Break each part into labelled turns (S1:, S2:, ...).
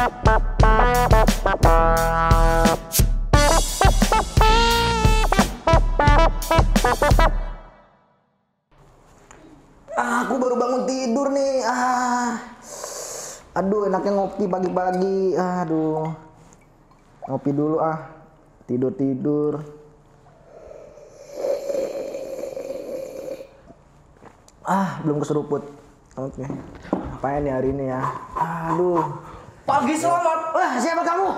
S1: Ah, aku baru bangun tidur nih. Ah. Aduh, enaknya ngopi pagi-pagi. Aduh. Ngopi dulu ah. Tidur-tidur. Ah, belum keseruput. Oke. Ngapain ya hari ini ya? Aduh.
S2: Pagi selamat.
S1: Wah, siapa kamu?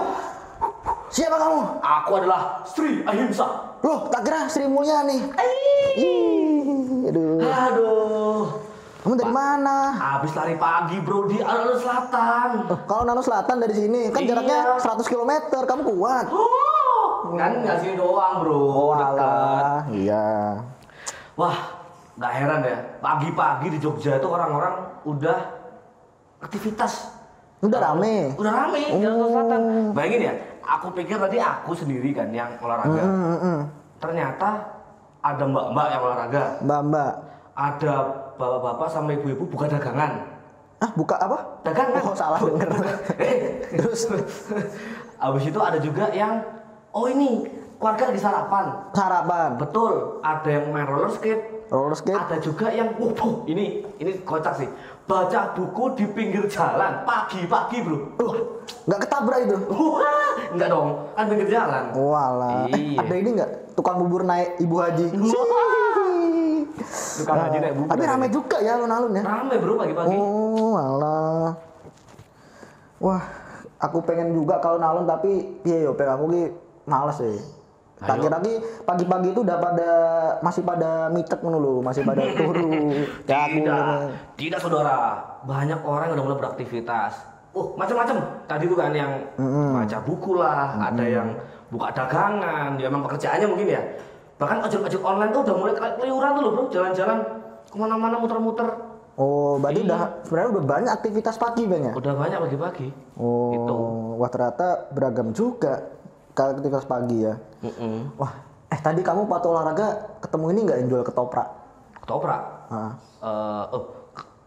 S1: Siapa kamu?
S2: Aku adalah Sri Ahimsa.
S1: Loh, tak kira Sri Mulyani. Ih, aduh.
S2: Aduh.
S1: Kamu dari mana?
S2: Habis lari pagi bro di alun selatan.
S1: Oh, kalau Nano Selatan dari sini kan
S2: Iya.
S1: jaraknya 100 km, kamu kuat.
S2: Oh, kan nggak sini doang bro.
S1: Oh,
S2: dekat.
S1: Iya.
S2: Wah, nggak heran ya. Pagi-pagi di Jogja itu orang-orang udah aktivitas.
S1: Udah rame.
S2: Udah rame di alun selatan. Bayangin ya, aku pikir tadi aku sendiri kan yang olahraga.
S1: Hmm, hmm.
S2: Ternyata ada mbak-mbak yang olahraga.
S1: Mbak Mbak.
S2: Ada bapak-bapak sama ibu-ibu buka dagangan.
S1: Ah, buka apa?
S2: dagangan
S1: Oh, salah denger.
S2: terus abis itu ada juga yang oh ini keluarga lagi sarapan
S1: Sarapan.
S2: betul ada yang main roller skate
S1: Roller skate.
S2: ada juga yang wow, ini ini kocak sih baca buku di pinggir jalan pagi-pagi bro
S1: Uh, nggak ketabrak itu.
S2: wah enggak dong kan pinggir jalan
S1: Walah. Eh,
S2: Iya.
S1: ada ini nggak? Tukang bubur naik Ibu Haji.
S2: tukang haji naik bubur
S1: Tapi rame juga ya alun-alun ya.
S2: rame bro pagi-pagi
S1: Oh, alah. Wah, aku pengen juga kalau nalun tapi piye yo pengen aku ki males sih. Ki pagi-pagi itu udah pada masih pada mitek lho, masih pada turu. Ya aku
S2: tidak. tidak saudara. Banyak orang yang udah mulai beraktivitas. Uh macam-macam. Tadi tuh kan yang baca buku lah ada yang buka dagangan ya emang pekerjaannya mungkin ya. Bahkan ojek-ojek online tuh udah mulai keliuran tuh loh bro. Jalan-jalan ke mana-mana muter-muter.
S1: Oh, berarti
S2: Iya.
S1: udah sebenarnya udah banyak aktivitas pagi Bang ya?
S2: udah banyak pagi-pagi.
S1: Oh,
S2: Gitu.
S1: wah ternyata beragam juga kalau aktivitas pagi ya.
S2: Mm-mm.
S1: Wah, eh tadi kamu waktu olahraga ketemu ini nggak yang jual ketoprak?
S2: ketoprak
S1: Ah.
S2: Eh, oh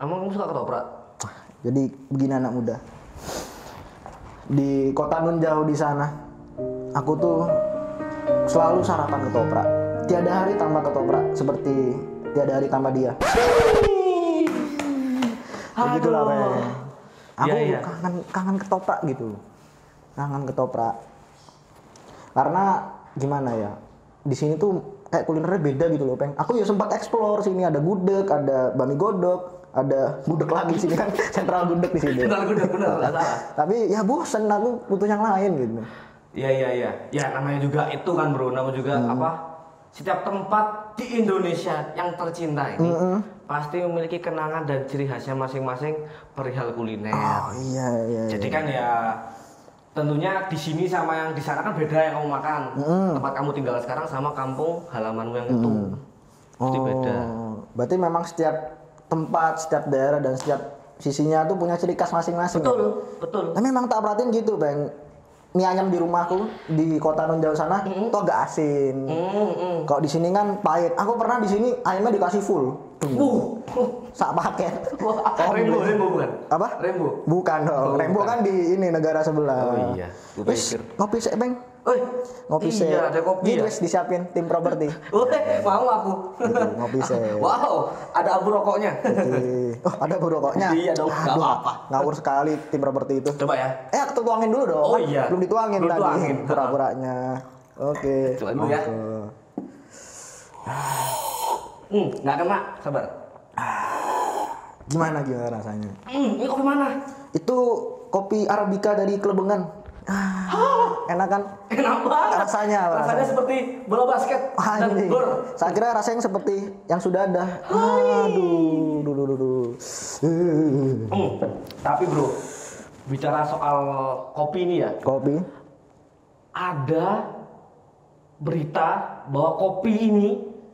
S2: emang kamu suka ketoprak
S1: Jadi begini anak muda. Di kota nun jauh di sana, aku tuh selalu sarapan ketoprak. Tiada hari tambah ketoprak seperti tiada hari tambah dia. Begitulah
S2: Aduh.
S1: Bang. Aku
S2: Iya, iya.
S1: kangen kangen ketoprak gitu. Kangen ketoprak. Karena gimana ya? Di sini tuh kayak kulinernya beda gitu loh, Peng. Aku ya sempat explore sini ada gudeg, ada bami godok, ada gudeg lagi sini kan sentral gudeg di sini.
S2: benar benar benar salah
S1: Tapi ya bosen aku butuh yang lain gitu.
S2: Iya iya iya. Ya namanya juga itu kan bro, namanya juga
S1: Hmm.
S2: apa? Setiap tempat di Indonesia yang tercinta ini
S1: Hmm,
S2: pasti memiliki kenangan dan ciri khasnya masing-masing perihal kuliner.
S1: Oh iya iya. iya.
S2: Jadi kan ya tentunya di sini sama yang di sana kan beda yang kamu makan.
S1: Hmm.
S2: Tempat kamu tinggal sekarang sama kampung halamanmu yang itu. Pasti beda.
S1: Oh, berarti memang setiap tempat, setiap daerah dan setiap sisinya tuh punya ciri khas masing-masing. ya?
S2: Betul, betul.
S1: Tapi memang tak perhatiin gitu, Bang. Mie ayam di rumahku di kota non jauh sana tuh agak asin.
S2: Hmm, hmm.
S1: Kalau di sini kan pahit. Aku pernah di sini ayamnya dikasih full.
S2: Uh, uh.
S1: Sak paket.
S2: Wah,
S1: Oh,
S2: Rembo. Rembo bukan?
S1: Apa?
S2: Rembo.
S1: Bukan dong.
S2: Oh,
S1: Rembo kan di ini negara sebelah.
S2: Oh iya,
S1: Wis,
S2: pikir.
S1: ngopi sih, Bang.
S2: Oi,
S1: Ngopi sih.
S2: iya, ada kopi
S1: Gitu
S2: ya?
S1: disiapin tim properti.
S2: Woi, mau aku.
S1: Gitu, ngopi sih.
S2: Wow, ada abu rokoknya.
S1: Oh, ada bu rokoknya.
S2: Iya dong, nggak
S1: Aduh,
S2: apa-apa.
S1: Ngawur sekali tim properti itu.
S2: Coba ya.
S1: Eh, aku tuangin dulu dong.
S2: Oh iya.
S1: Belum dituangin
S2: Belum
S1: tadi.
S2: tuangin.
S1: Pura-puranya. Oke.
S2: Cobain dulu ya. Hmm, nggak kena, sabar.
S1: Gimana gimana rasanya?
S2: Hmm, ini kopi mana?
S1: Itu kopi arabica dari Kelebengan. Ah, enak kan?
S2: Enak banget.
S1: Rasanya,
S2: rasanya
S1: rasanya.
S2: seperti bola basket dan
S1: Anjing.
S2: gor.
S1: Saya kira rasanya seperti yang sudah ada. Aduh, duh, duh, duh, duh. Eh,
S2: Hmm, tapi bro, bicara soal kopi ini ya,
S1: Kopi.
S2: ada berita bahwa kopi ini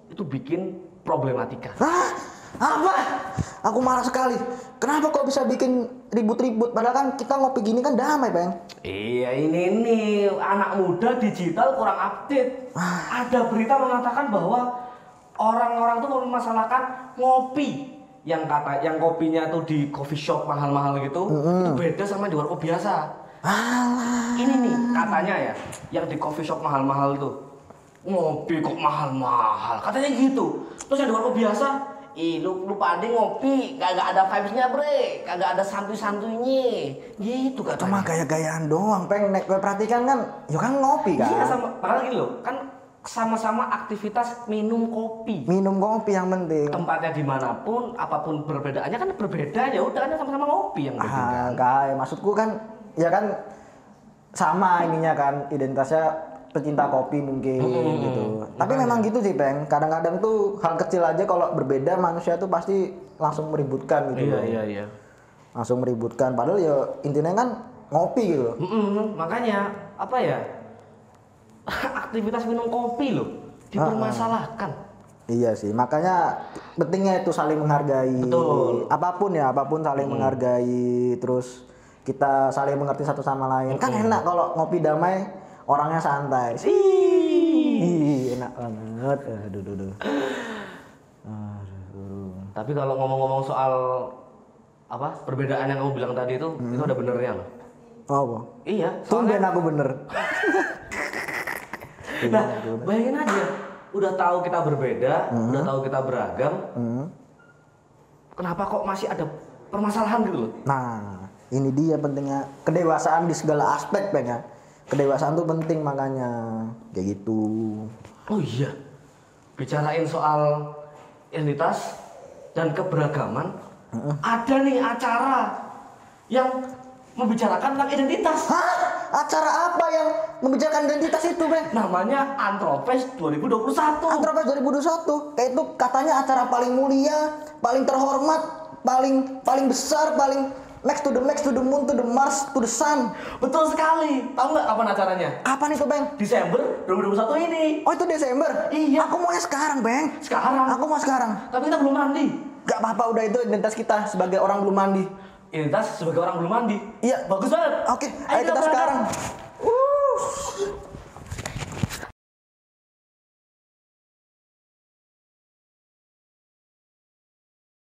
S2: itu bikin problematika.
S1: Hah? Apa? Aku marah sekali. Kenapa kok bisa bikin ribut-ribut? Padahal kan kita ngopi gini kan damai, Bang.
S2: Iya ini nih anak muda digital kurang update. Ada berita mengatakan bahwa orang-orang tuh mempermasalahkan ngopi yang kata yang kopinya tuh di coffee shop mahal-mahal gitu itu beda sama di warkop biasa.
S1: Alah.
S2: Ini nih katanya ya, yang di coffee shop mahal-mahal tuh. Ngopi kok mahal-mahal. Katanya gitu. Terus yang di warkop biasa, Ih, lu, lu pade ngopi, kagak ada vibes-nya, bre. Kagak ada santuy-santuynya. Gitu katanya.
S1: Cuma gaya-gayaan doang, peng. Nek gue perhatikan kan, ya kan ngopi kan.
S2: Iya sama, padahal gini loh, kan sama-sama aktivitas minum kopi.
S1: Minum kopi yang penting.
S2: Tempatnya di mana pun, apa pun perbedaannya kan berbeda ya udah kan sama-sama ngopi yang penting
S1: Ah,
S2: kan.
S1: maksudku kan, ya kan sama ininya kan identitasnya pecinta kopi mungkin gitu. Tapi memang gitu sih, Peng. Kadang-kadang tuh hal kecil aja kalau berbeda manusia tuh pasti langsung meributkan gitu.
S2: Iya
S1: loh.
S2: iya iya.
S1: Langsung meributkan padahal ya intinya kan ngopi gitu. loh.
S2: Mm-mm, makanya apa ya? Aktivitas minum kopi loh dipermasalahkan.
S1: Iya sih, makanya pentingnya itu saling menghargai.
S2: Betul.
S1: Apa pun ya, apa pun saling menghargai, terus kita saling mengerti satu sama lain. Kan enak kalau ngopi damai, orangnya santai. Ih, enak banget. Aduh, aduh, aduh. Aduh.
S2: Tapi kalau ngomong-ngomong soal apa perbedaan yang kamu bilang tadi itu itu ada benernya loh.
S1: Oh, apa?
S2: Iya.
S1: Tumben aku bener.
S2: Nah, bayangin aja, udah tahu kita berbeda, udah tahu kita beragam,
S1: Hmm.
S2: kenapa kok masih ada permasalahan gitu loh?
S1: Nah, ini dia pentingnya kedewasaan di segala aspek, Peng ya. Kedewasaan tuh penting makanya kayak gitu.
S2: Oh iya, bicarain soal identitas dan keberagaman, ada nih acara yang membicarakan tentang identitas.
S1: Hah? Acara apa yang membicarakan identitas itu, Bang?
S2: Namanya Antropes 2021.
S1: Antropos 2021. Kayak itu katanya acara paling mulia, paling terhormat, paling paling besar, paling next to the next to the moon to the Mars to the sun.
S2: Betul sekali. Tahu nggak kapan acaranya?
S1: Kapan itu, Bang?
S2: Desember 2021 ini.
S1: Oh, itu Desember?
S2: Iya.
S1: Aku maunya sekarang, Bang.
S2: Sekarang.
S1: Aku mau sekarang.
S2: Tapi kita belum mandi.
S1: Gak apa-apa, udah itu identitas kita sebagai orang belum mandi.
S2: Identitas sebagai orang belum mandi.
S1: Iya.
S2: Bagus banget.
S1: Oke, ayo kita sekarang. Uh.